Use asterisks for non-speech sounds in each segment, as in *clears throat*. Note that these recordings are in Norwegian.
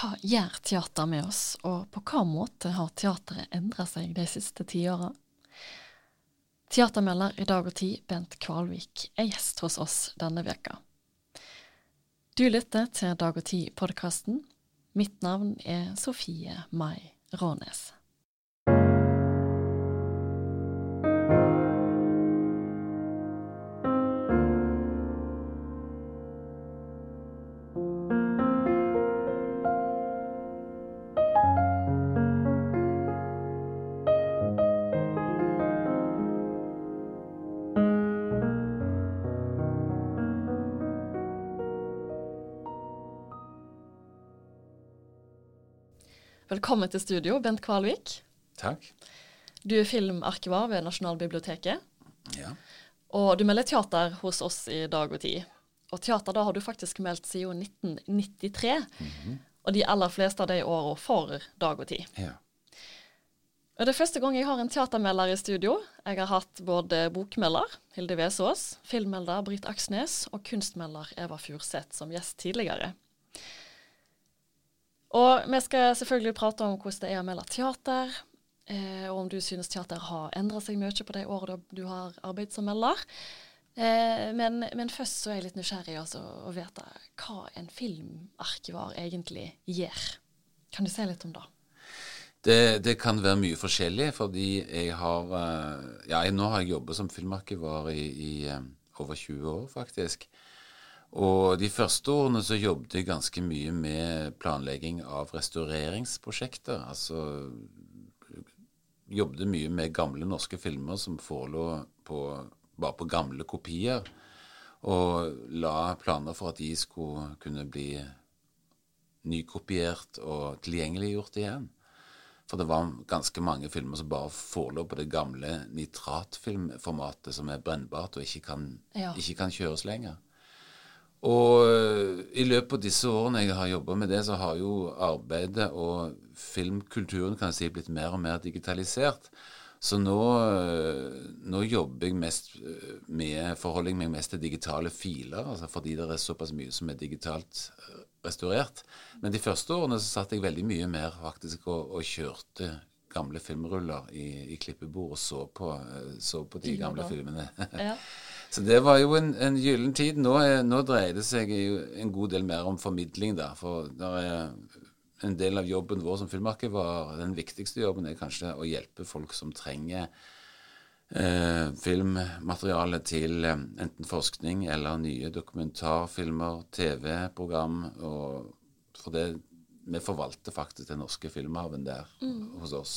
hva gjør teater med oss, og på hva måte har teateret endra seg de siste tiåra? Teatermelder i Dag og Tid, Bent Kvalvik, er gjest hos oss denne veka. Du lytter til Dag og Tid-podkasten. Mitt navn er Sofie Mai Rånes. Velkommen til studio, Bent Kvalvik. Takk. Du er filmarkivar ved Nasjonalbiblioteket. Ja. Og du melder teater hos oss i Dag og Tid. Og teater da har du faktisk meldt siden 1993. Og de aller fleste av de åra for Dag og Tid. ja. Og Det er første gang jeg har en teatermelder i studio. Jeg har hatt både bokmelder Hilde Vesaas, filmmelder Britt Aksnes og kunstmelder Eva Furseth som gjest tidligere. Og vi skal selvfølgelig prate om hvordan det er å melde teater, eh, og om du synes teater har endra seg mye på de årene du har arbeidet som melder. Eh, men, men først så er jeg litt nysgjerrig altså, å vite hva en filmarkivar egentlig gjør. Kan du si litt om det? Det, det kan være mye forskjellig, fordi jeg har eh, Ja, jeg, nå har jeg jobbet som filmarkivar i, i eh, over 20 år, faktisk. Og de første årene så jobbet jeg ganske mye med planlegging av restaureringsprosjekter. Altså jobbet mye med gamle norske filmer som forelå på, bare på gamle kopier. Og la planer for at de skulle kunne bli nykopiert og tilgjengeliggjort igjen. For det var ganske mange filmer som bare forelå på det gamle nitratfilmformatet, som er brennbart og ikke kan, Ja. ikke kan kjøres lenger. Og øh, i løpet av disse årene jeg har jobba med det, så har jo arbeidet og filmkulturen kan jeg si, blitt mer og mer digitalisert. Så nå, øh, nå jobber jeg mest øh, med Forholder meg mest til digitale filer, altså fordi det er såpass mye som er digitalt restaurert. Men de første årene så satt jeg veldig mye mer faktisk og, og kjørte gamle filmruller i, i klippebord og så på, så på de gamle filmene. Ja. *laughs* Så det var jo en, en gyllen tid. Nå, er, nå dreier det seg jo en god del mer om formidling, da. For er en del av jobben vår som filmarkivar, den viktigste jobben er kanskje å hjelpe folk som trenger eh, filmmateriale til eh, enten forskning eller nye dokumentarfilmer, TV-program. og For det, vi forvalter faktisk den norske filmhaven der hos oss.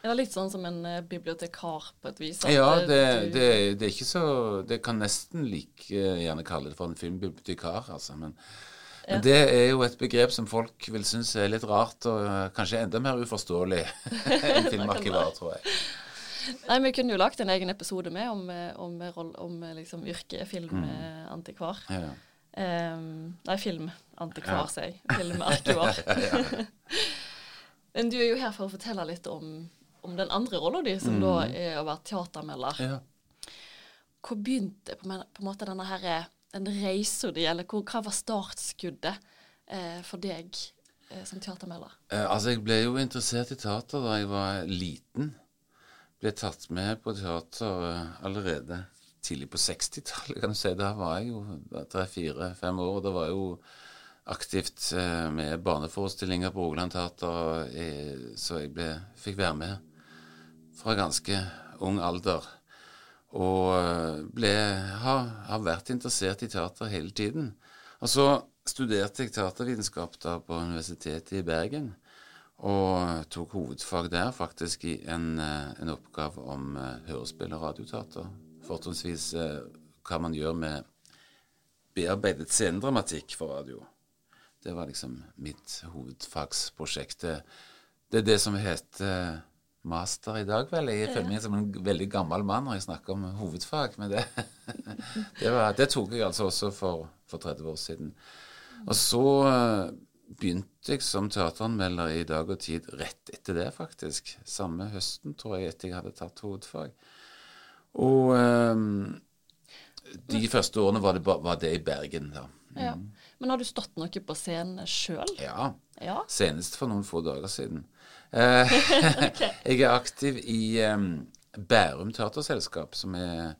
Det er litt sånn som en eh, bibliotekar på et vis. Ja, eh, det, du- det, det er ikke så Det kan nesten like gjerne kalle det for en filmbibliotekar, altså. Men, Ja. men det er jo et begrep som folk vil synes er litt rart, og eh, kanskje enda mer uforståelig *laughs* enn filmarkivar, tror jeg. Nei, Vi kunne jo lagt en egen episode med om, om, om, om eh, liksom, yrket filmantikvar. Mm. Ja. Um, nei, filmantikvar, Ja. sier jeg. Filmarkivar. *laughs* *laughs* Men du er jo her for å fortelle litt om, om den andre rolla di, som da er å være teatermelder. Mm. Ja. Hvor begynte på, en- på en måte denne her, den reisa di, eller hvor, hva var startskuddet eh, for deg eh, som teatermelder? Eh, altså, jeg ble jo interessert i teater da jeg var liten. Ble tatt med på teater eh, allerede tidlig på 60-tallet, kan du si. Da var jeg jo tre-fire-fem år. og Da var jeg jo aktivt eh, med barneforestillinger på Rogaland Teater, eh, så jeg ble, fikk være med fra ganske ung alder. Og eh, ble, har, har vært interessert i teater hele tiden. Og så studerte jeg teatervitenskap da på Universitetet i Bergen. Og tok hovedfag der, faktisk, i en, eh, en oppgave om eh, hørespill og radioteater. Fortrinnsvis hva man gjør med bearbeidet scenedramatikk for radio. Det var liksom mitt hovedfagsprosjekt. Det er det som heter master i dag, vel. Jeg føler meg som en veldig gammel mann når jeg snakker om hovedfag, men det, *laughs* det, var, det tok jeg altså også for, for 30 år siden. Og så eh, begynte jeg som teateranmelder i Dag og Tid rett etter det, faktisk. Samme høsten, tror jeg, etter jeg hadde tatt hovedfag. Og um, de første årene var det, var det i Bergen, da. Ja. Men har du stått noe på scenen sjøl? Ja. Ja. Senest for noen få dager siden. Eh, *laughs* jeg er aktiv i um, Bærum Teaterselskap, som er,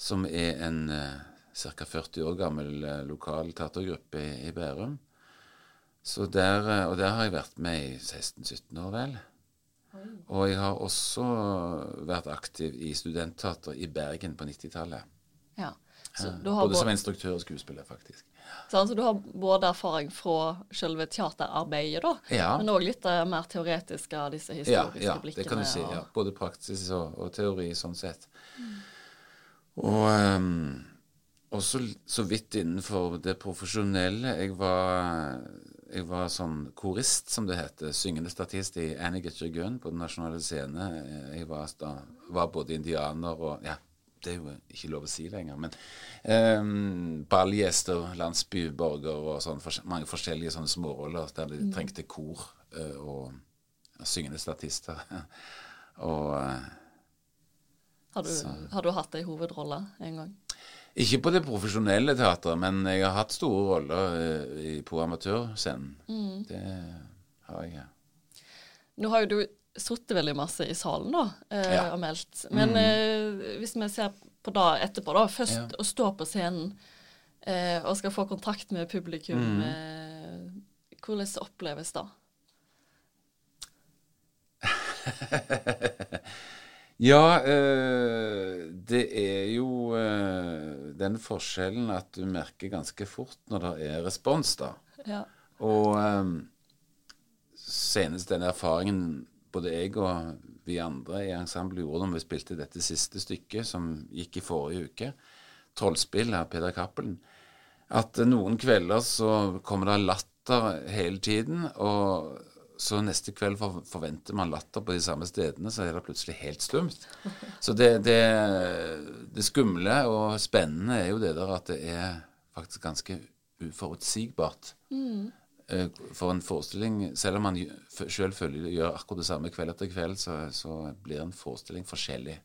som er en uh, ca. 40 år gammel uh, lokal teatergruppe i, i Bærum. Så der, uh, og der har jeg vært med i 16-17 år, vel. Og jeg har også vært aktiv i studentteater i Bergen på 90-tallet. ja. Eh, har, Både som instruktør og skuespiller, faktisk. Sånn, så du har både erfaring fra selve teaterarbeidet, da, Ja. men òg litt eh, mer teoretisk av disse Ja, historiske ja blikkene. det kan du si. ja. Både praksis og, og teori, sånn sett. Og um, også så vidt innenfor det profesjonelle. Jeg var, jeg var sånn korist, som det heter. Syngende statist i Annie Get Gunn på Den nasjonale scene. Jeg var, da, var både indianer og Ja, det er jo ikke lov å si lenger, men um, ballgjester, landsbyborger og sånn, for, mange forskjellige sånne småroller der de trengte kor uh, og syngende statister. *laughs* og uh, Har du, har du hatt ei hovedrolle en gang? Ikke på det profesjonelle teatret, men jeg har hatt store roller uh, på amatørscenen. Det har jeg. Nå har jo du sittet veldig masse i salen da, eh, Ja. og meldt. Men eh, hvis vi ser på det etterpå, da, først Ja. å stå på scenen eh, og skal få kontakt med publikum, eh, hvordan oppleves det? *laughs* Ja, eh, det er jo eh, den forskjellen at du merker ganske fort når det er respons, da. Ja. Og senest den erfaringen både jeg og vi andre i ensemblet gjorde da vi spilte dette siste stykket, som gikk i forrige uke, 'Trollspill' av Peder Cappelen, at noen kvelder så kommer det latter hele tiden, og så neste kveld forventer man latter på de samme stedene, så er det plutselig helt stumt. Så det, det, det skumle og spennende er jo det der at det er faktisk ganske uforutsigbart. Eh, For en forestilling, selv om man sjøl gjør akkurat det samme kveld etter kveld, så, så blir en forestilling forskjellig.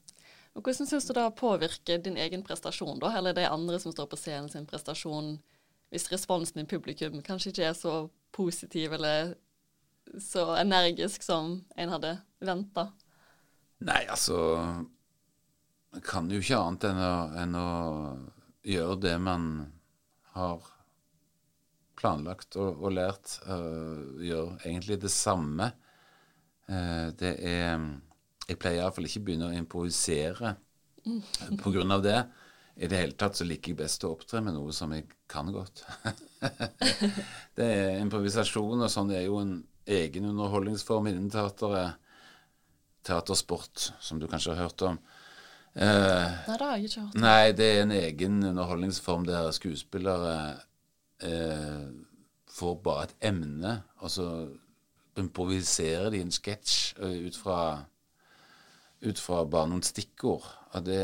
Og Hvordan syns du det påvirker din egen prestasjon, da, eller de andre som står på scenen sin prestasjon, hvis responsen i publikum kanskje ikke er så positiv eller så energisk som en hadde venta? Nei, altså Man kan jo ikke annet enn å, enn å gjøre det man har planlagt og, og lært. Uh, gjør egentlig det samme. Uh, det er Jeg pleier iallfall ikke begynne å improvisere på grunn av det. I det hele tatt så liker jeg best å opptre med noe som jeg kan godt. *laughs* det er Improvisasjon og sånn det er jo en egen underholdningsform innen teateret. Teatersport, som du kanskje har hørt om. Eh, Nei, det har jeg ikke hørt. Nei, det er en egen underholdningsform der skuespillere eh, får bare et emne, og så improviserer de en sketsj eh, ut fra ut fra bare noen stikkord. Og det,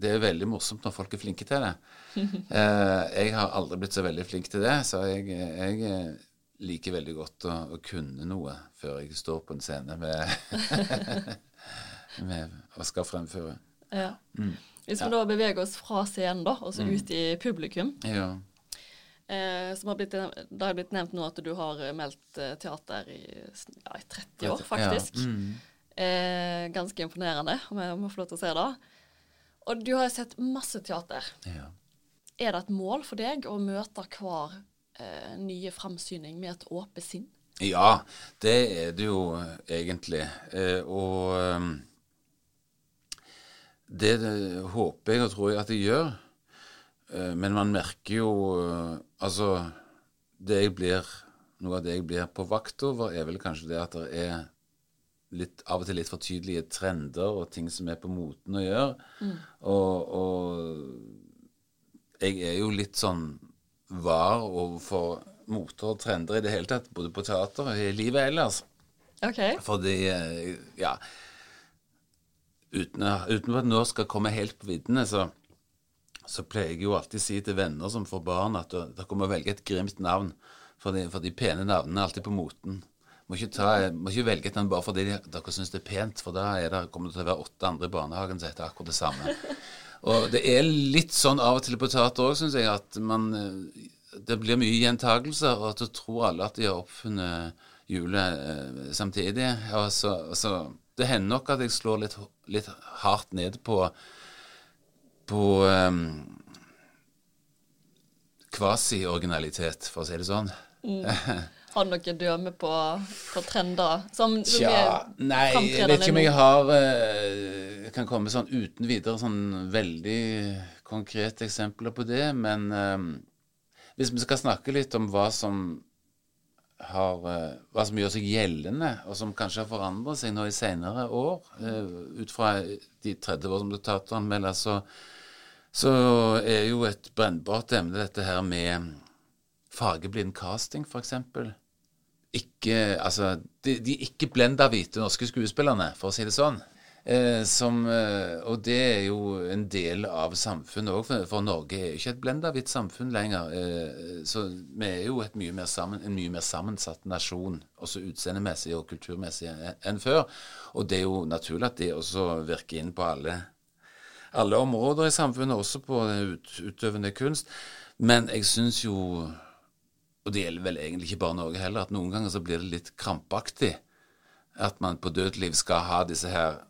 det er veldig morsomt når folk er flinke til det. *laughs* Eh, jeg har aldri blitt så veldig flink til det, så jeg, jeg liker veldig godt å, å kunne noe før jeg står på en scene med, *laughs* med og skal fremføre. Ja. Mm. Hvis vi da beveger oss fra scenen da, og så ut i publikum, Ja. Eh, som har blitt, det har blitt nevnt nå at du har meldt eh, teater i, ja, i 30 år, faktisk. Ja. Mm. Eh, ganske imponerende, om jeg må få lov til å si det. Og du har sett masse teater. Ja. Er det et mål for deg å møte hver eh, nye framsyning med et åpent sinn? Ja, det er det jo eh, egentlig. Eh, og eh, det, det håper jeg og tror jeg at jeg gjør. Eh, men man merker jo eh, Altså, det jeg blir Noe av det jeg blir på vakt over, er vel kanskje det at det er litt, av og til litt for tydelige trender og ting som er på moten å gjøre. Og, og jeg er jo litt sånn var overfor moter og trender i det hele tatt, både på teater og i livet ellers. OK. Fordi, eh, ja Uten, uten at nå skal komme helt på viddene, så, så pleier jeg jo alltid å si til venner som får barn, at dere må velge et grimt navn. For de, for de pene navnene er alltid på moten. Må ikke, ta, må ikke velge et navn bare fordi de, dere syns det er pent, for da er det, kommer det til å være åtte andre i barnehagen som heter akkurat det samme. *laughs* Og det er litt sånn av og til på teater òg, syns jeg, at man eh, det blir mye gjentagelser, og at du tror alle at de har oppfunnet hjulet eh, samtidig. Og så, så, det hender nok at jeg slår litt, litt hardt ned på på um, kvasi-originalitet, for å si det sånn. Mm. Har noen dømme på, på trender som, som Tja, nei, jeg vet ikke om jeg har uh, kan komme sånn uten videre sånn veldig konkrete eksempler på det. Men um, hvis vi skal snakke litt om hva som har, uh, hva som gjør seg gjeldende, og som kanskje har forandret seg nå i senere år, uh, ut fra de 30 år som du tatt anmelder, så, så er jo et brennbart emne dette her med fargeblind casting, f.eks ikke Altså, de, de ikke blenda hvite norske skuespillerne, for å si det sånn. Eh, som, eh, og det er jo en del av samfunnet òg, for, for, Norge er jo ikke et blenda hvitt samfunn lenger. Eh, så vi er jo mye sammen, en mye mer sammensatt nasjon, også utseendemessig og kulturmessig, enn før. Og det er jo naturlig at det også virker inn på alle, alle områder i samfunnet, også på ut, utøvende kunst. Men jeg syns jo og det gjelder vel egentlig ikke bare Norge heller, at noen ganger så blir det litt krampaktig at man på dødeliv skal ha disse her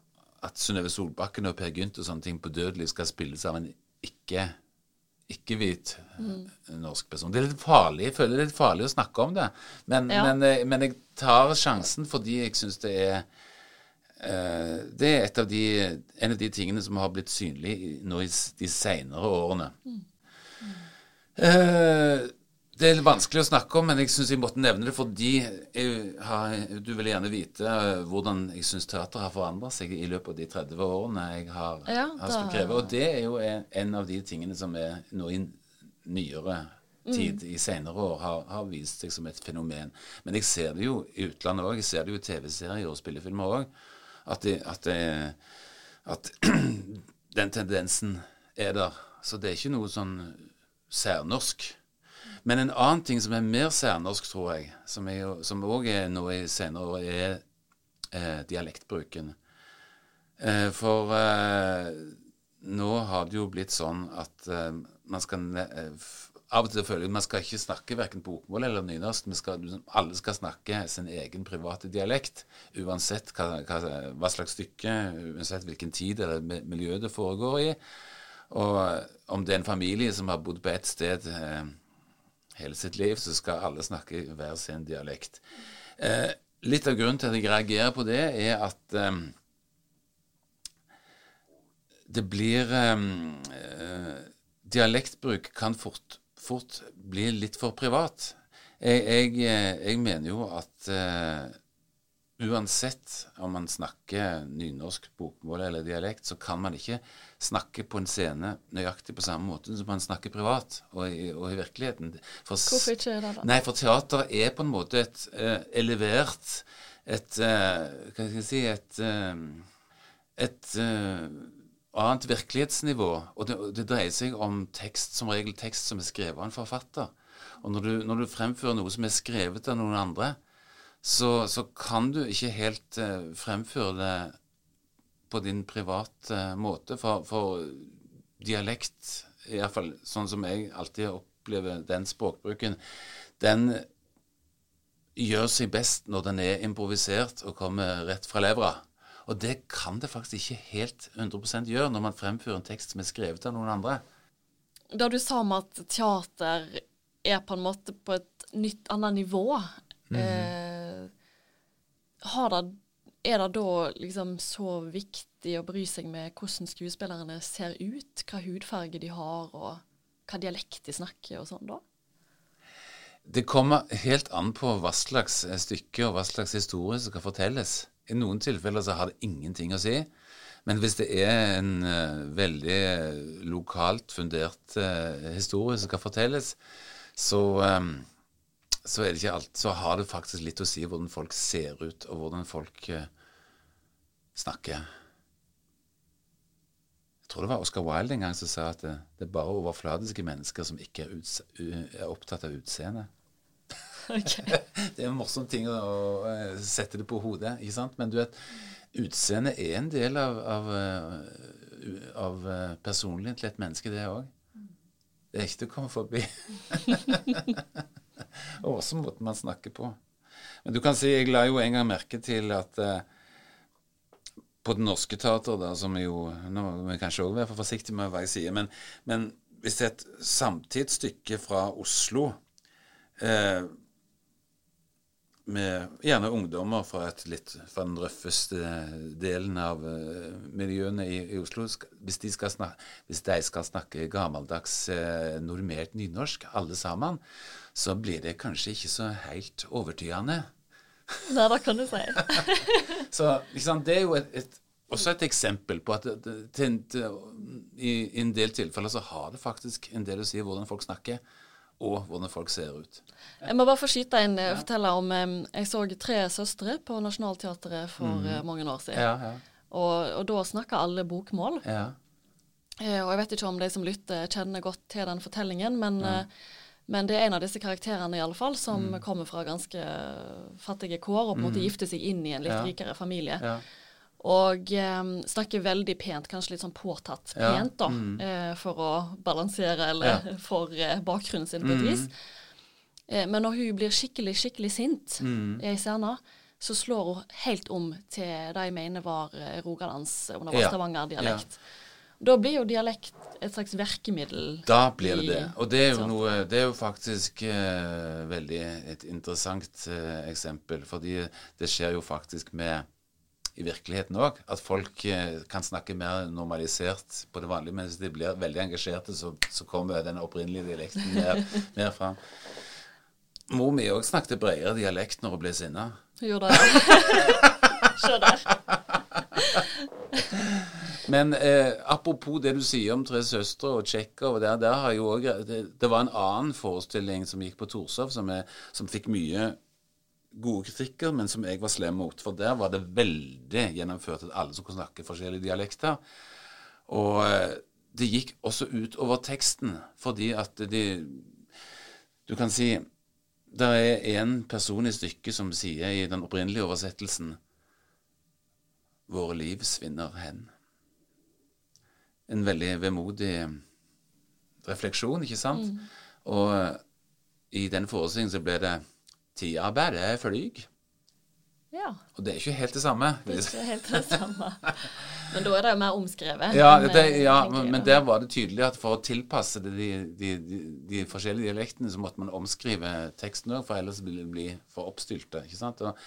At Synnøve Solbakken og Per Gynt og sånne ting på dødeliv skal spilles av en ikke ikke-hvit mm. norsk person. Det er litt farlig. Jeg føler det er litt farlig å snakke om det. Men, ja. men, eh, men jeg tar sjansen fordi jeg syns det er Det er av de, en av de tingene som har blitt synlig nå i de seinere årene. Mm. Mm. Det er vanskelig å snakke om, men jeg syns jeg måtte nevne det fordi har, du vil gjerne vite eh, hvordan jeg syns teater har forandra seg i løpet av de 30 årene jeg har, ja, har skrevet. Og det er jo en, en, av de tingene som er nå i nyere tid, mm. i senere år, har, har, vist seg som et fenomen. Men jeg ser det jo i utlandet òg. Jeg ser det jo i TV-serier og spillefilmer òg. At, at, at *clears throat* den tendensen er der. Så det er ikke noe sånn særnorsk. Men en annen ting som er mer særnorsk, tror jeg, som òg er nå i senere år, er eh, dialektbruken. Eh, for eh, nå har det jo blitt sånn at eh, man skal eh, av og til føler jeg man skal ikke snakke verken bokmål eller nynorsk. Skal, alle skal snakke sin egen private dialekt, uansett hva, hva, hva, slags stykke, uansett hvilken tid eller miljø det foregår i. Og om det er en familie som har bodd på ett sted eh, hele sitt liv, så skal alle snakke hver sin dialekt. Eh, litt av grunnen til at jeg reagerer på det, er at eh, det blir eh, Dialektbruk kan fort, fort, blir litt for privat. Jeg, jeg, eh, jeg mener jo at uh, uansett om man snakker nynorsk, bokmål eller dialekt, så kan man ikke snakke på en scene nøyaktig på samme måte som man snakker privat og i, og i virkeligheten. For, Hvorfor ikke det, da? Nei, for teater er på en måte et uh, elevert Et uh, Hva skal jeg si Et, et annet virkelighetsnivå. Og det, det, dreier seg om tekst, som regel tekst som er skrevet av en forfatter. Og når du, når du fremfører noe som er skrevet av noen andre, så, så kan du ikke helt uh, fremføre det på din private uh, måte. For, for dialekt, iallfall sånn som jeg alltid opplever den språkbruken, den gjør seg best når den er improvisert og kommer rett fra levra. Og det kan det faktisk ikke helt 100% gjøre når man fremfører en tekst som er skrevet av noen andre. Da du sa om at teater er på en måte på et nytt annet nivå mm. eh, det, er det da liksom så viktig å bry seg med hvordan skuespillerne ser ut, hva hudfarge de har, og hva dialekt de snakker og sånn da? Det kommer helt an på hva slags stykke og hva slags historie som skal fortelles. I noen tilfeller så har det ingenting å si. Men hvis det er en uh, veldig lokalt fundert uh, historie som skal fortelles, så um, så, alt, så har det faktisk litt å si hvordan folk ser ut, og hvordan folk uh, snakker. Jeg tror det var Oscar Wilde en gang som sa at det, det er bare overfladiske mennesker som ikke er, er opptatt av utseendet. *laughs* Det er en morsom ting å, eh, sette det på hodet, ikke sant? Men du vet, utseendet er en del av, av, eh, av personligheten til et menneske, det òg. Det er ikke til å komme forbi. *laughs* og også måten man snakker på. Men du kan si, jeg la jo en gang merke til at eh, på Det Norske Teatret, da, som jo Nå må vi kanskje òg være for forsiktige med hva jeg sier, men, men hvis et samtidsstykke fra Oslo eh, med gjerne ungdommer fra, litt, fra den røffeste delen av uh, miljøene i, i Oslo. Hvis de, snakke, hvis de, skal snakke gammeldags uh, normert nynorsk, alle sammen, så blir det kanskje ikke så helt overtydende. Nei, det kan du si. *laughs* så liksom, det er jo et, et, også et eksempel på at det, til, til, i, i en del tilfeller så har det faktisk en del å si hvordan folk snakker og hvordan folk ser ut. Jeg må bare få skyte inn og fortelle om Jeg så Tre søstre på Nationaltheatret for mm. mange år siden. Ja, ja. Og, og, da snakka alle bokmål. Ja. Eh, og jeg vet ikke om de som lytter kjenner godt til den fortellingen, men, men det er en av disse karakterene i alle fall som mm. kommer fra ganske fattige kår og på en måte mm. gifter seg inn i en litt rikere familie. Ja. Og eh, snakker veldig pent, kanskje litt sånn påtatt pent, da, mm. eh, for å balansere eller ja. *laughs* for eh, bakgrunnen sin på et mm. vis. Eh, men når hun blir skikkelig, skikkelig sint mm. i scenen, så slår hun helt om til det jeg mener var rogalands, om det var Stavanger-dialekt. Ja. Da blir jo dialekt et slags verkemiddel. Da blir det det. Og det er jo, noe, det er jo faktisk eh, veldig et interessant eh, eksempel. Fordi det skjer jo faktisk med i virkeligheten òg. At folk eh, kan snakke mer normalisert på det vanlige. Mens de blir veldig engasjerte, så, så kommer den opprinnelige dialekten mer, *laughs* mer fram. Mor mi òg snakket bredere dialekt når hun ble sinna. Gjorde det. *laughs* Se der. Men eh, apropos det du sier om Tre søstre og Tsjekkov også, det, det, var en annen forestilling som gikk på Torshov, som, som fikk mye gode kritikker, men som jeg var slem mot. For der var det veldig gjennomført at alle som kunne snakke forskjellige dialekter. Og eh, det gikk også ut over teksten, fordi at de Du kan si Det er en person i stykket som sier i den opprinnelige oversettelsen Våre liv svinner hen. En veldig vemodig refleksjon, ikke sant? Mm. Og eh, i den forestillingen så ble det Tida bare flyg. Ja. Og det er ikke helt det samme. Det er ikke helt det samme. Men da er det jo mer omskrevet. Ja, det, ja men, men, der var det tydelig at for å tilpasse det, de, de, de, de, forskjellige dialektene, så måtte man omskrive teksten òg, for ellers ville det bli for oppstylte. ikke sant? Og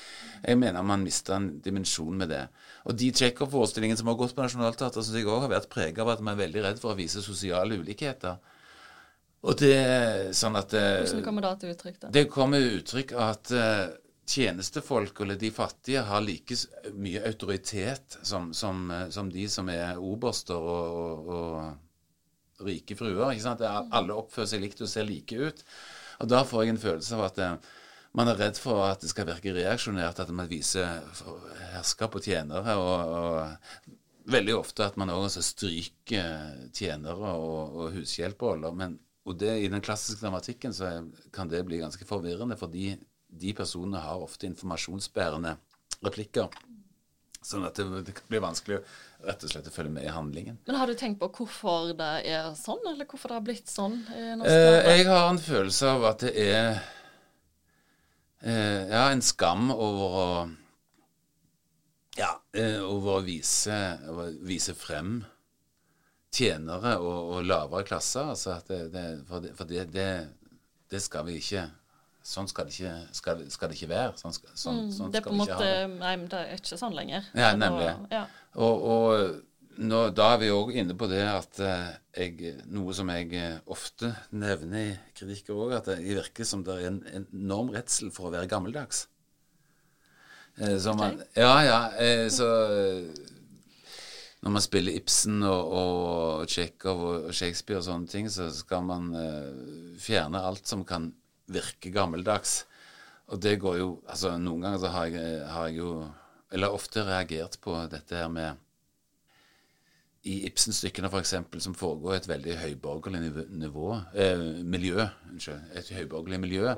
jeg mener man mista en dimensjon med det. Og de Tsjekhov-forestillingene som har gått på Nationaltheatret, syns jeg òg har vært prega av at man er veldig redd for å vise sosiale ulikheter. Og det er sånn at eh, Hvordan kommer det til uttrykk? da? Det kommer uttrykk at uh, tjenestefolk, eller de fattige, har like mye autoritet som, som, eh, som de som er oberster og, og, og rike fruer. ikke sant? Alle oppfører seg likt og ser like ut. Og Da får jeg en følelse av at man er redd for at det skal virke reaksjonært, at man viser herskap og tjenere. og, og Veldig ofte at man også stryker tjenere og, og hushjelperoller. Men og det, I den klassiske dramatikken så kan det bli ganske forvirrende, fordi de personene har ofte informasjonsbærende replikker. Sånn at det, det blir vanskelig rett og slett å følge med i handlingen. Men Har du tenkt på hvorfor det er sånn, eller hvorfor det har blitt sånn? Eh, jeg har en følelse av at det er eh, ja, en skam over å ja, eh, over å vise, over å vise frem tjenere og, og lavere klasser. Altså det, det, for, det, for det, det, skal vi ikke Sånn skal det ikke, skal, skal ikke være. Sånn, sånn, mm, sånn det er på en måte Nei, men det er ikke sånn lenger. Ja, nemlig. Ja. Og, og nå, da er vi òg inne på det at uh, jeg, noe som jeg uh, ofte nevner i kritikker òg, at det virker som det er en, en enorm redsel for å være gammeldags. Uh, man, ja, ja. så når man spiller Ibsen og, og Tsjekhov og Shakespeare og sånne ting, så skal man uh, fjerne alt som kan virke gammeldags. Og det går jo Altså, noen ganger så har jeg, har jeg jo Eller ofte reagert på dette her med I Ibsen-stykkene, f.eks., som foregår i et veldig høyborgerlig nivå, eh, miljø Unnskyld. Et høyborgerlig miljø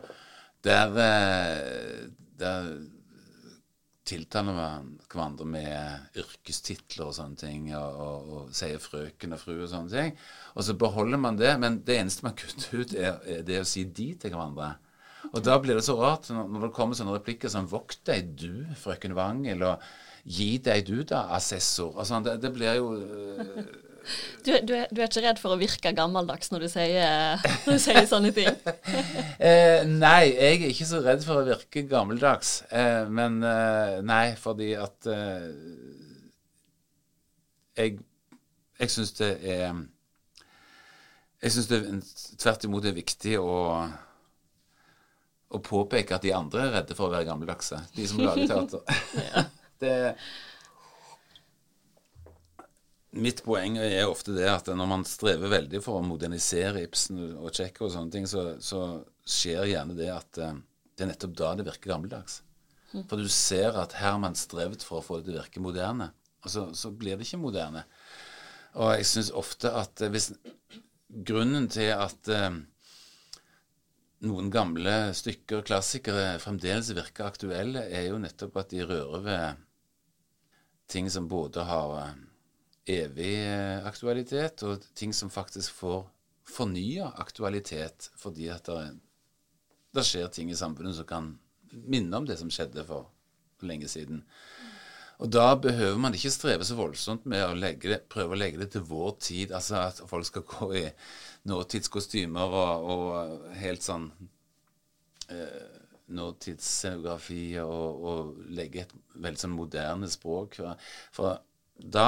der, eh, der tiltaler hverandre med yrkestitler og sånne ting, og, og, og sier frøken og fru og sånne ting. Og så beholder man det, men det eneste man kutter ut, er, er det å si de til hverandre. Og da blir det så rart når, når det kommer sånne replikker som 'Vokt deg, du, frøken Wang', eller 'Gi deg, du, da, assessor'. Altså, det, det blir jo øh, du, du, er, du, er, ikke redd for å virke gammeldags når du sier, når du sier sånne ting? *laughs* eh, nei, jeg er ikke så redd for å virke gammeldags. Eh, men eh, nei, fordi at eh, Jeg, jeg syns det er Jeg syns det tvert imot er viktig å å påpeke at de andre er redde for å være gammeldagse. De som lager teater. *laughs* det Mitt poeng er ofte det at når man strever veldig for å modernisere Ibsen og Tsjekhov og sånne ting, så, så, skjer gjerne det at uh, det er nettopp da det virker gammeldags. Mm. For du ser at her har man strevd for å få det til å virke moderne, og så, så blir det ikke moderne. Og jeg syns ofte at uh, hvis Grunnen til at uh, noen gamle stykker, klassikere, fremdeles virker aktuelle, er jo nettopp at de rører ved ting som både har evig eh, aktualitet, og ting som faktisk får fornya aktualitet fordi at det, skjer ting i samfunnet som kan minne om det som skjedde for, lenge siden. Og da behøver man ikke streve så voldsomt med å det, prøve å legge det til vår tid. Altså at folk skal gå i nåtidskostymer og, og helt sånn eh, nåtidsscenografi og, og, legge et veldig sånn moderne språk. For da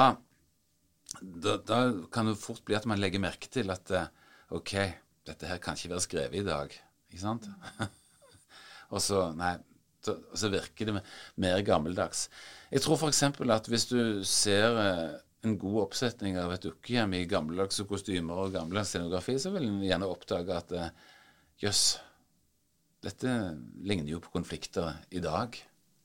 da, da, kan det fort bli at man legger merke til at eh, OK, dette her kan ikke være skrevet i dag. Ikke sant? *laughs* og så Nei. Så, så virker det mer gammeldags. Jeg tror f.eks. at hvis du ser eh, en god oppsetning av et dukkehjem i gammeldagse kostymer og gammeldags scenografi, så vil en gjerne oppdage at eh, jøss, dette ligner jo på konflikter i dag.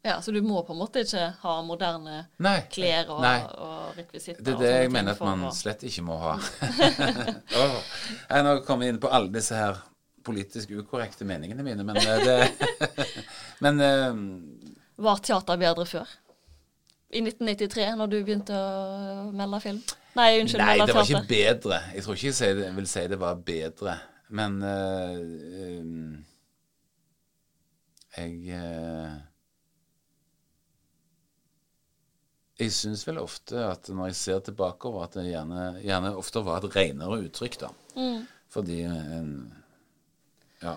Ja, Så du må på en måte ikke ha moderne nei, klær og, og rekvisitter? Det er det jeg mener at man å... slett ikke må ha. *laughs* oh, jeg nå kommet inn på alle disse her politisk ukorrekte meningene mine, men eh, det *laughs* Men um... Var teater bedre før? I 1993, når du begynte å melde film? Nei, unnskyld, Nei, melde teater. Nei, det var ikke bedre. Jeg tror ikke jeg vil si det var bedre. Men uh, um, jeg uh, jeg syns vel ofte at når jeg ser tilbake over at det gjerne, gjerne ofte var et renere uttrykk, da. Mm. Fordi en Ja.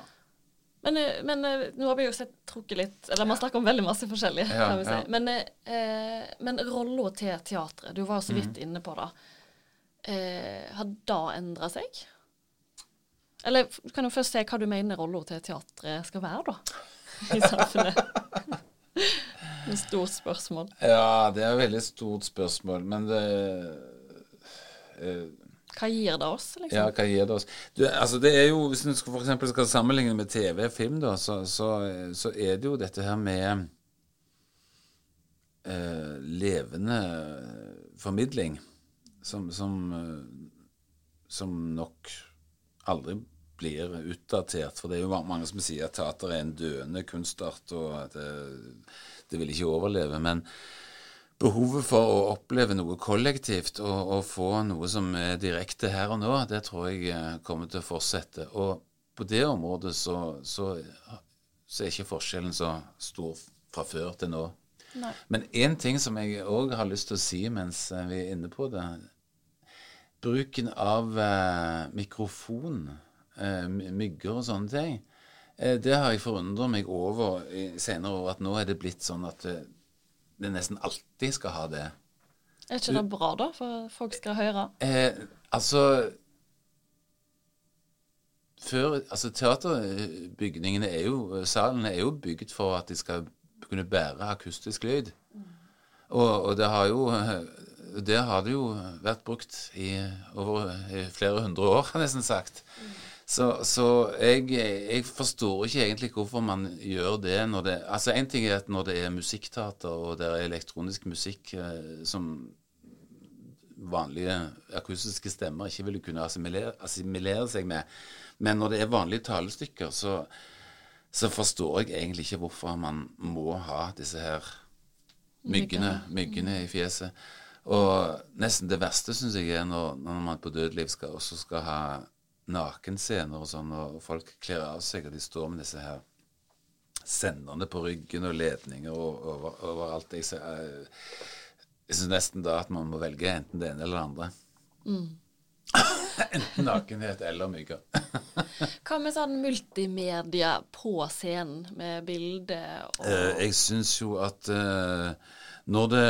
Men, eh, men, eh, nå har vi jo sett trukket litt Eller man snakker om veldig masse forskjellig. Ja, kan vi si. Ja. Men, eh, men rolla til teatret, du var jo så vidt mm. inne på det. Eh, har det endra seg? Eller du kan jo først se hva du mener rolla til teatret skal være, da? *laughs* I samfunnet. *laughs* Et stort spørsmål. Ja, det er et veldig stort spørsmål, men det uh, Hva gir det oss, liksom? Ja, hva gir det oss? Du, altså det er jo, Hvis du f.eks. skal sammenligne med TV og film, da, så, så, så, er det jo dette her med uh, levende formidling som, som, uh, som nok aldri blir utdatert. For det er jo mange som sier at teater er en døende kunstart, og at det, det vil ikke overleve. Men behovet for å oppleve noe kollektivt og, og, få noe som er direkte her og nå, det tror jeg eh, kommer til å fortsette. Og på det området så, så, så er ikke forskjellen så stor fra før til nå. Nei. Men én ting som jeg òg har lyst til å si mens vi er inne på det Bruken av eh, mikrofon eh, mygger og sånne ting. Eh, det har jeg forundret meg over senere år, at nå er det blitt sånn at det, eh, det nesten alltid skal ha det. Er ikke det bra, da, for folk skal høre? Eh, altså før, altså Teaterbygningene er jo Salene er jo bygd for at de skal kunne bære akustisk lyd. Og, og, det har jo det har det jo vært brukt i over i flere hundre år, nesten sagt. Mm. Så, så jeg, jeg, forstår ikke egentlig hvorfor man gjør det når det Altså Én ting er at når det er musikkteater og det er elektronisk musikk eh, som vanlige akustiske stemmer ikke ville kunne assimilere, assimilere, seg med, men når det er vanlige talestykker, så, så forstår jeg egentlig ikke hvorfor man må ha disse her myggene, myggene i fjeset. Og nesten det verste syns jeg er når, når man på dødeliv skal, også skal ha nakenscener og sånn, og folk kler av seg, og de står med disse her senderne på ryggen og ledninger og over, overalt. Jeg, jeg syns nesten da at man må velge enten det ene eller det andre. Mm. *laughs* enten nakenhet eller mygger. *laughs* Hva med sånn multimedia på scenen, med bilde og uh, Jeg syns jo at uh, når det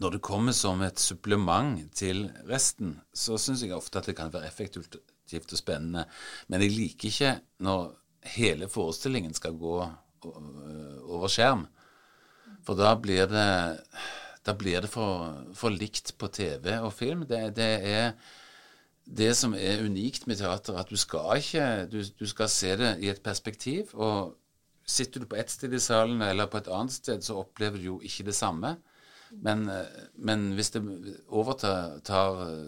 når det kommer som et supplement til resten, så syns jeg ofte at det kan være effektivt og spennende. Men jeg liker ikke når hele forestillingen skal gå over skjerm. For da blir det, da blir det for, for, likt på TV og film. Det, det, er det som er unikt med teater, at du skal ikke du, du, skal se det i et perspektiv. Og sitter du på ett sted i salen eller på et annet sted, så opplever du jo ikke det samme. Men, men, hvis det overtar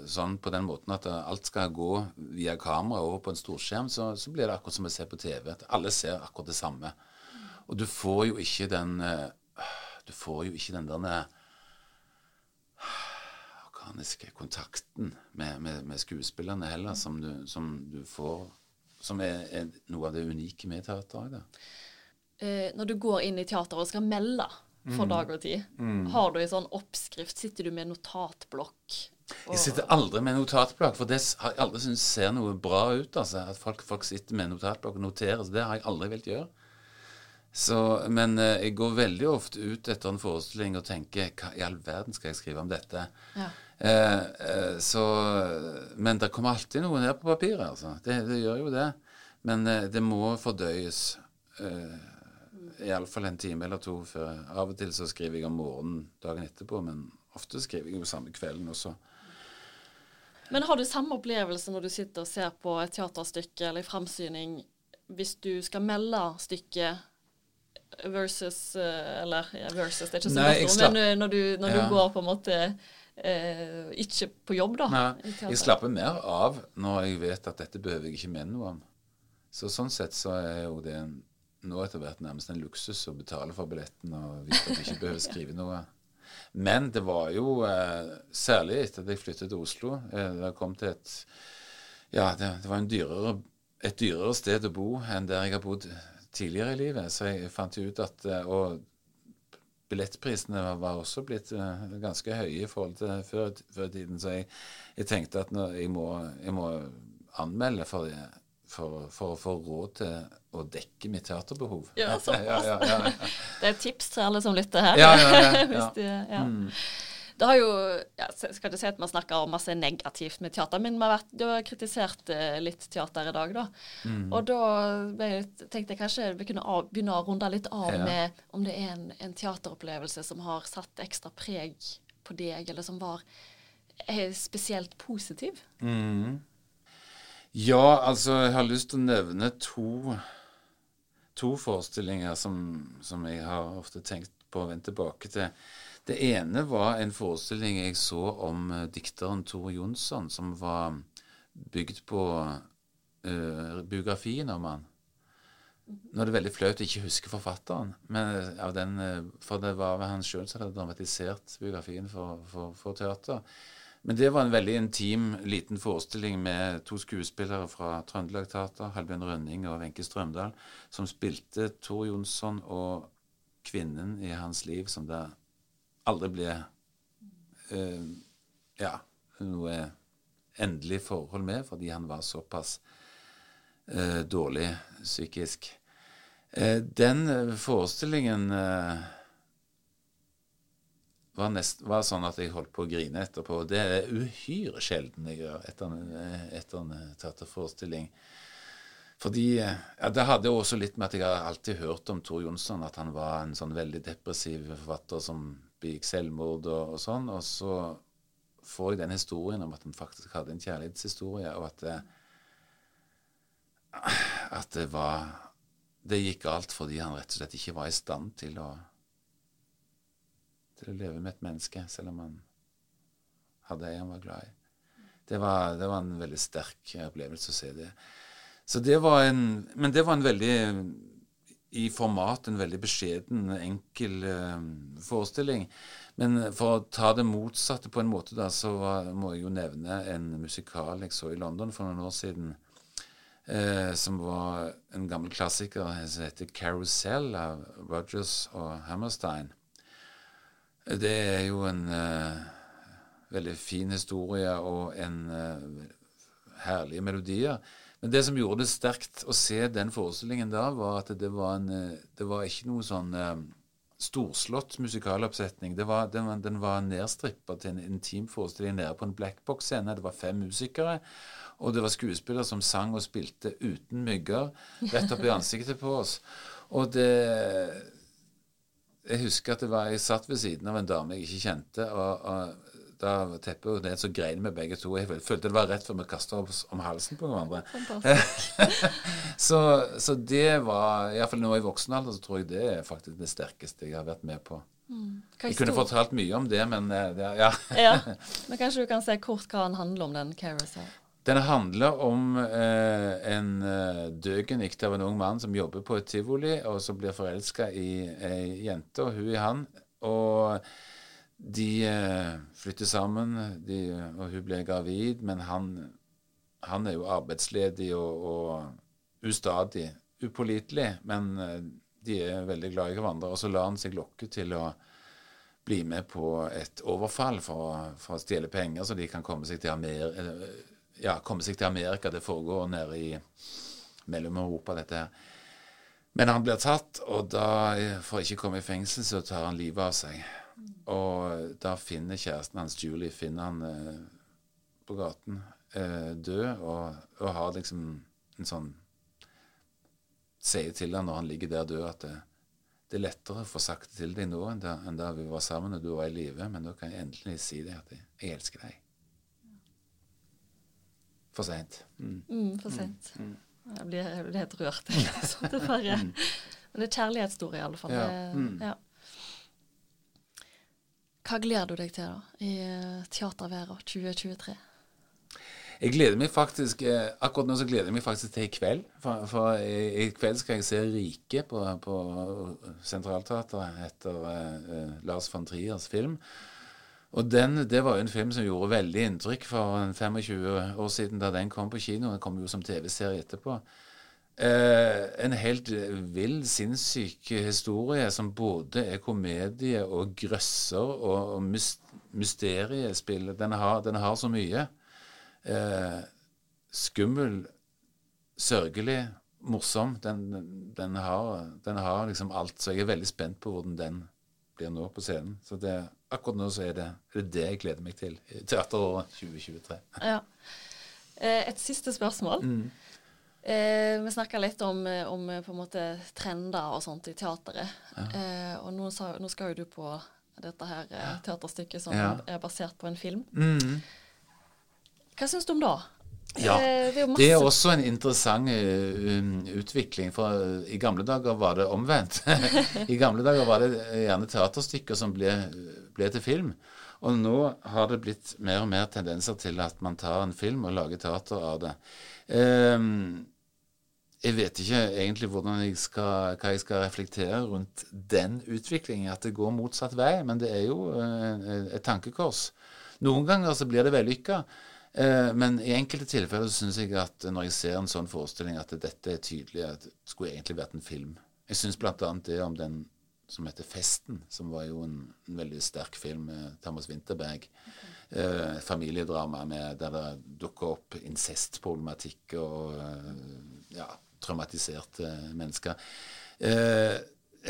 sånn på den måten at alt skal gå via kamera over på en storskjerm, så, så blir det akkurat som å se på TV. At alle ser akkurat det samme. Og du får jo ikke den Du får jo ikke den der organiske kontakten med, med, med skuespillerne heller, som du, som du får Som er, er, noe av det unike med teater. Eh, når du går inn i teateret og skal melde for mm. dag og tid. Mm. Har du en sånn oppskrift? Sitter du med notatblokk? Jeg sitter aldri med notatblokk, for det har jeg aldri syntes ser noe bra ut. altså, At folk, folk sitter med notatblokk og noterer. så Det har jeg aldri villet gjøre. Så, men eh, jeg går veldig ofte ut etter en forestilling og tenker hva i all verden skal jeg skrive om dette? Ja. Eh, eh, så, men det kommer alltid noe ned på papiret, altså. Det, det gjør jo det. Men eh, det må fordøyes. Eh, iallfall en time eller to før. Av og til så skriver jeg om morgenen dagen etterpå, men ofte skriver jeg jo samme kvelden også. Men har du samme opplevelse når du sitter og ser på et teaterstykke eller en framsyning, hvis du skal melde stykket versus eh, Eller ja, versus, det er ikke så Nei, godt ord, men eh, når, du, når ja. du, går på en måte eh, ikke på jobb, da. Nei, jeg slapper mer av når jeg vet at dette behøver jeg ikke mene noe om. Så sånn sett så er jo det en nå etter hvert nærmest en luksus å betale for billetten og vite at du ikke behøver skrive noe. Men det var jo, eh, særlig etter at jeg flyttet til Oslo eh, Det kom til et Ja, det, det var dyrere, et dyrere sted å bo enn der jeg har bodd tidligere i livet. Så jeg fant ut at eh, Og billettprisene var også blitt eh, ganske høye i forhold til før, før tiden. Så jeg, jeg tenkte at jeg må, jeg må anmelde for det for, for, å få råd til å dekke mitt teaterbehov. Ja, *laughs* ja, ja, *laughs* det er et tips til alle som lytter her. Ja, ja, ja. *laughs* de, mm. Det har jo ja, Skal ikke si at man snakker om masse negativt med teater, men har vært, du har kritisert eh, litt teater i dag, da. Mm. Og da jeg, tenkte jeg kanskje vi kunne av, begynne å runde litt av med om det er en, en, teateropplevelse som har satt ekstra preg på deg, eller som var spesielt positiv. Mm. Ja, altså jeg har lyst til å nevne to, to forestillinger som, som, jeg har ofte tenkt på å vende tilbake til. Det ene var en forestilling jeg så om uh, dikteren Tor Jonsson, som var bygd på uh, biografien om han. Nå er det veldig flaut å ikke huske forfatteren, men av den, for det var han sjøl som hadde dramatisert biografien for, for, for teater. Men det var en veldig intim, liten forestilling med to skuespillere fra Trøndelag Teater, Halbjørn Rønning og Wenche Strømdal, som spilte Tor Jonsson og kvinnen i hans liv som det aldri ble uh, ja, noe endelig forhold med, fordi han var såpass uh, dårlig psykisk. Uh, den forestillingen var, nest, var, sånn at jeg holdt på å grine etterpå. Det er uhyre sjelden jeg gjør etter en, etter en teaterforestilling. Fordi ja, Det hadde også litt med at jeg har alltid hørt om Tor Jonsson, at han var en sånn veldig depressiv forfatter som begikk selvmord og, og, sånn. Og så får jeg den historien om at han faktisk hadde en kjærlighetshistorie, og at det, at det var Det gikk galt fordi han rett og slett ikke var i stand til å til å leve med et menneske, selv om han hadde ei han var glad i. Det var, det var, en veldig sterk opplevelse å se det. Det en, men det var en veldig i format en veldig beskjeden, enkel uh, forestilling. Men for å ta det motsatte på en måte, da, så var, må jeg jo nevne en musikal jeg så i London for noen år siden. Uh, som var en gammel klassiker som heter 'Carousel' av Rogers og Hammerstein. Det er jo en uh, veldig fin historie og en herlige melodier. Men det som gjorde det sterkt å se den forestillingen da, var at det var, en, eh, det var ikke noe sånn uh, storslått musikaloppsetning. Var, den, den var nedstrippa til en intim forestilling nede på en blackbox-scene. Det var fem musikere, og det var skuespillere som sang og spilte uten mygger rett opp i ansiktet på oss. Og det Jeg husker at det var, jeg satt ved siden av en dame jeg ikke kjente. og, og da teppet ned, så grein vi begge to. Jeg følte det var rett før vi kasta oss om halsen på hverandre. *laughs* så, så, det var Iallfall nå i voksen alder, så tror jeg det er faktisk det sterkeste jeg har vært med på. Mm. Jeg kunne fortalt mye om det, men eh, ja. ja. *laughs* Men kanskje du kan se kort hva den handler om, den Carousel? Den handler om eh, en eh, døgenikt av en ung mann som jobber på et tivoli, og som blir forelska i ei jente, og hun i han. Og de eh, flytter sammen, de, og hun blir gravid, men han, han er jo arbeidsledig og, og ustadig. Upålitelig, men eh, de er veldig glad i hverandre. Og så lar han seg lokke til å bli med på et overfall for, for å stjele penger, så de kan komme seg til, Amer ja, komme seg til Amerika. Det foregår nede i Mellom-Europa, dette her. Men han blir tatt, og da, for å ikke komme i fengsel, så tar han livet av seg. Og da finner kjæresten hans, Julie, finner han eh, på gaten eh, død, og, og, har liksom en sånn Sier til han når han ligger der død, at det, det, er lettere å få sagt det til deg nå enn da, enn da vi var sammen og du var i live, men da kan jeg endelig si det at jeg, jeg elsker deg. For seint. Mm. Mm, for seint. Mm. mm. Jeg, blir, jeg blir helt rørt. *laughs* det bare. Mm. Men det er kjærlighetsstore, i alle fall. Ja. Det, mm. ja. Hva gleder du deg til da, i eh, Teaterværa 2023? Jeg gleder meg faktisk, eh, Akkurat nå så gleder jeg meg faktisk til i kveld. For, for i, i, kveld skal jeg se 'Rike' på, på Sentralteatret etter uh, Lars von Triers film. Og den, Det var jo en film som gjorde veldig inntrykk for 25 år siden da den kom på kino. Den kom jo som TV-serie etterpå. Eh, en helt vill, sinnssyk historie som både er komedie og grøsser og, og mysteriespill. Den har, den har, så mye. Eh, skummel, sørgelig, morsom. Den, den, har, den, har, liksom alt. Så jeg er veldig spent på hvordan den blir nå på scenen. Så det, akkurat nå så er det, er det, det jeg gleder meg til. Teateråret 2023. Ja. Eh, et siste spørsmål. Mm. Eh, vi snakka litt om, om, eh, på en måte trender og sånt i teateret. Ja. Eh, og nå, sa, nå, skal jo du på dette her eh, teaterstykket som ja. er basert på en film. Mm. Hva syns du om det? Ja, eh, det er, det er, også en interessant uh, utvikling. For i gamle dager var det omvendt. *laughs* I gamle dager var det gjerne teaterstykker som ble, ble, til film. Og nå har det blitt mer og mer tendenser til at man tar en film og lager teater av det. Um, jeg vet ikke egentlig jeg skal, hva jeg skal reflektere rundt den utviklingen, at det går motsatt vei. Men det er jo et tankekors. Noen ganger så blir det vellykka. Uh, men i enkelte tilfeller syns jeg at når jeg ser en sånn forestilling, at dette er tydelig at det skulle egentlig vært en film. Jeg syns bl.a. det om den som heter 'Festen', som var jo en, en veldig sterk film med Thomas Winterberg. Uh, familiedrama med, der det dukker opp incestproblematikk og ja, traumatiserte mennesker. Eh,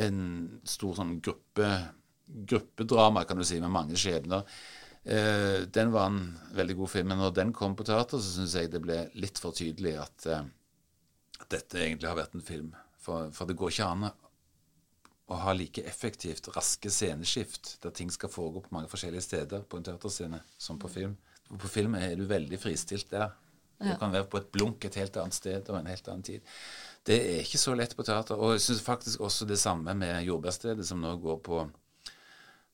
en stor sånn gruppe, gruppedrama, kan du si, med mange skjebner. Eh, den var en veldig god film. Men når den kom på teater, så syns jeg det ble litt for tydelig at, uh, dette egentlig har vært en film. For, for, det går ikke an å ha like effektivt raske sceneskift der ting skal foregå på mange forskjellige steder på en teaterscene som på film. På film er du veldig fristilt der. Du kan være på et blunk et helt annet sted og en helt annen tid. Det er ikke så lett på teater. Og jeg syns faktisk også det samme med 'Jordbærstedet', som nå går på,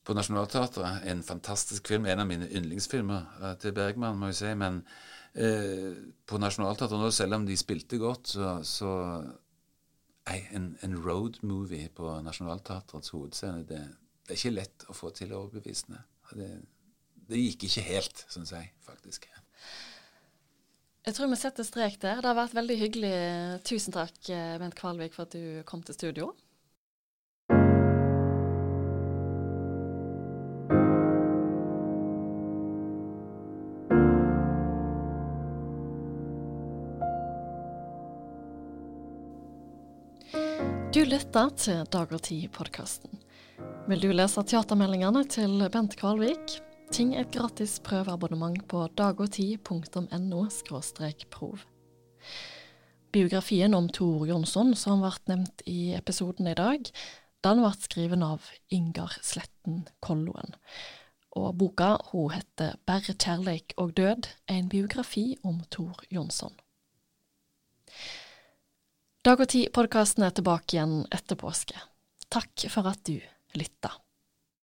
på Nationaltheatret. En fantastisk film. En av mine yndlingsfilmer uh, til Bergman, må jeg si. Men eh, på Nationaltheatret nå, selv om de spilte godt, så, så Nei, en, en road movie på Nationaltheatrets hovedscene, det, det, er ikke lett å få til overbevisende. Det, det gikk ikke helt, syns jeg faktisk. Jeg tror vi setter strek der. Det har vært veldig hyggelig. Tusen takk, Bent Kvalvik, for at du kom til studio. Lytter til Dag og Tid-podkasten. Vil du lese teatermeldingene til Bent Kvalvik? Ting et gratis prøveabonnement på dagogtid.no prov. Biografien om Tor Jonsson, som ble nevnt i episoden i dag, den ble skrevet av Ingar Sletten Kolloen. Og boka hun heter Bare kjærleik og død, en biografi om Tor Jonsson. Dag og Tid-podkasten er tilbake igjen etter påske. Takk for at du lytta.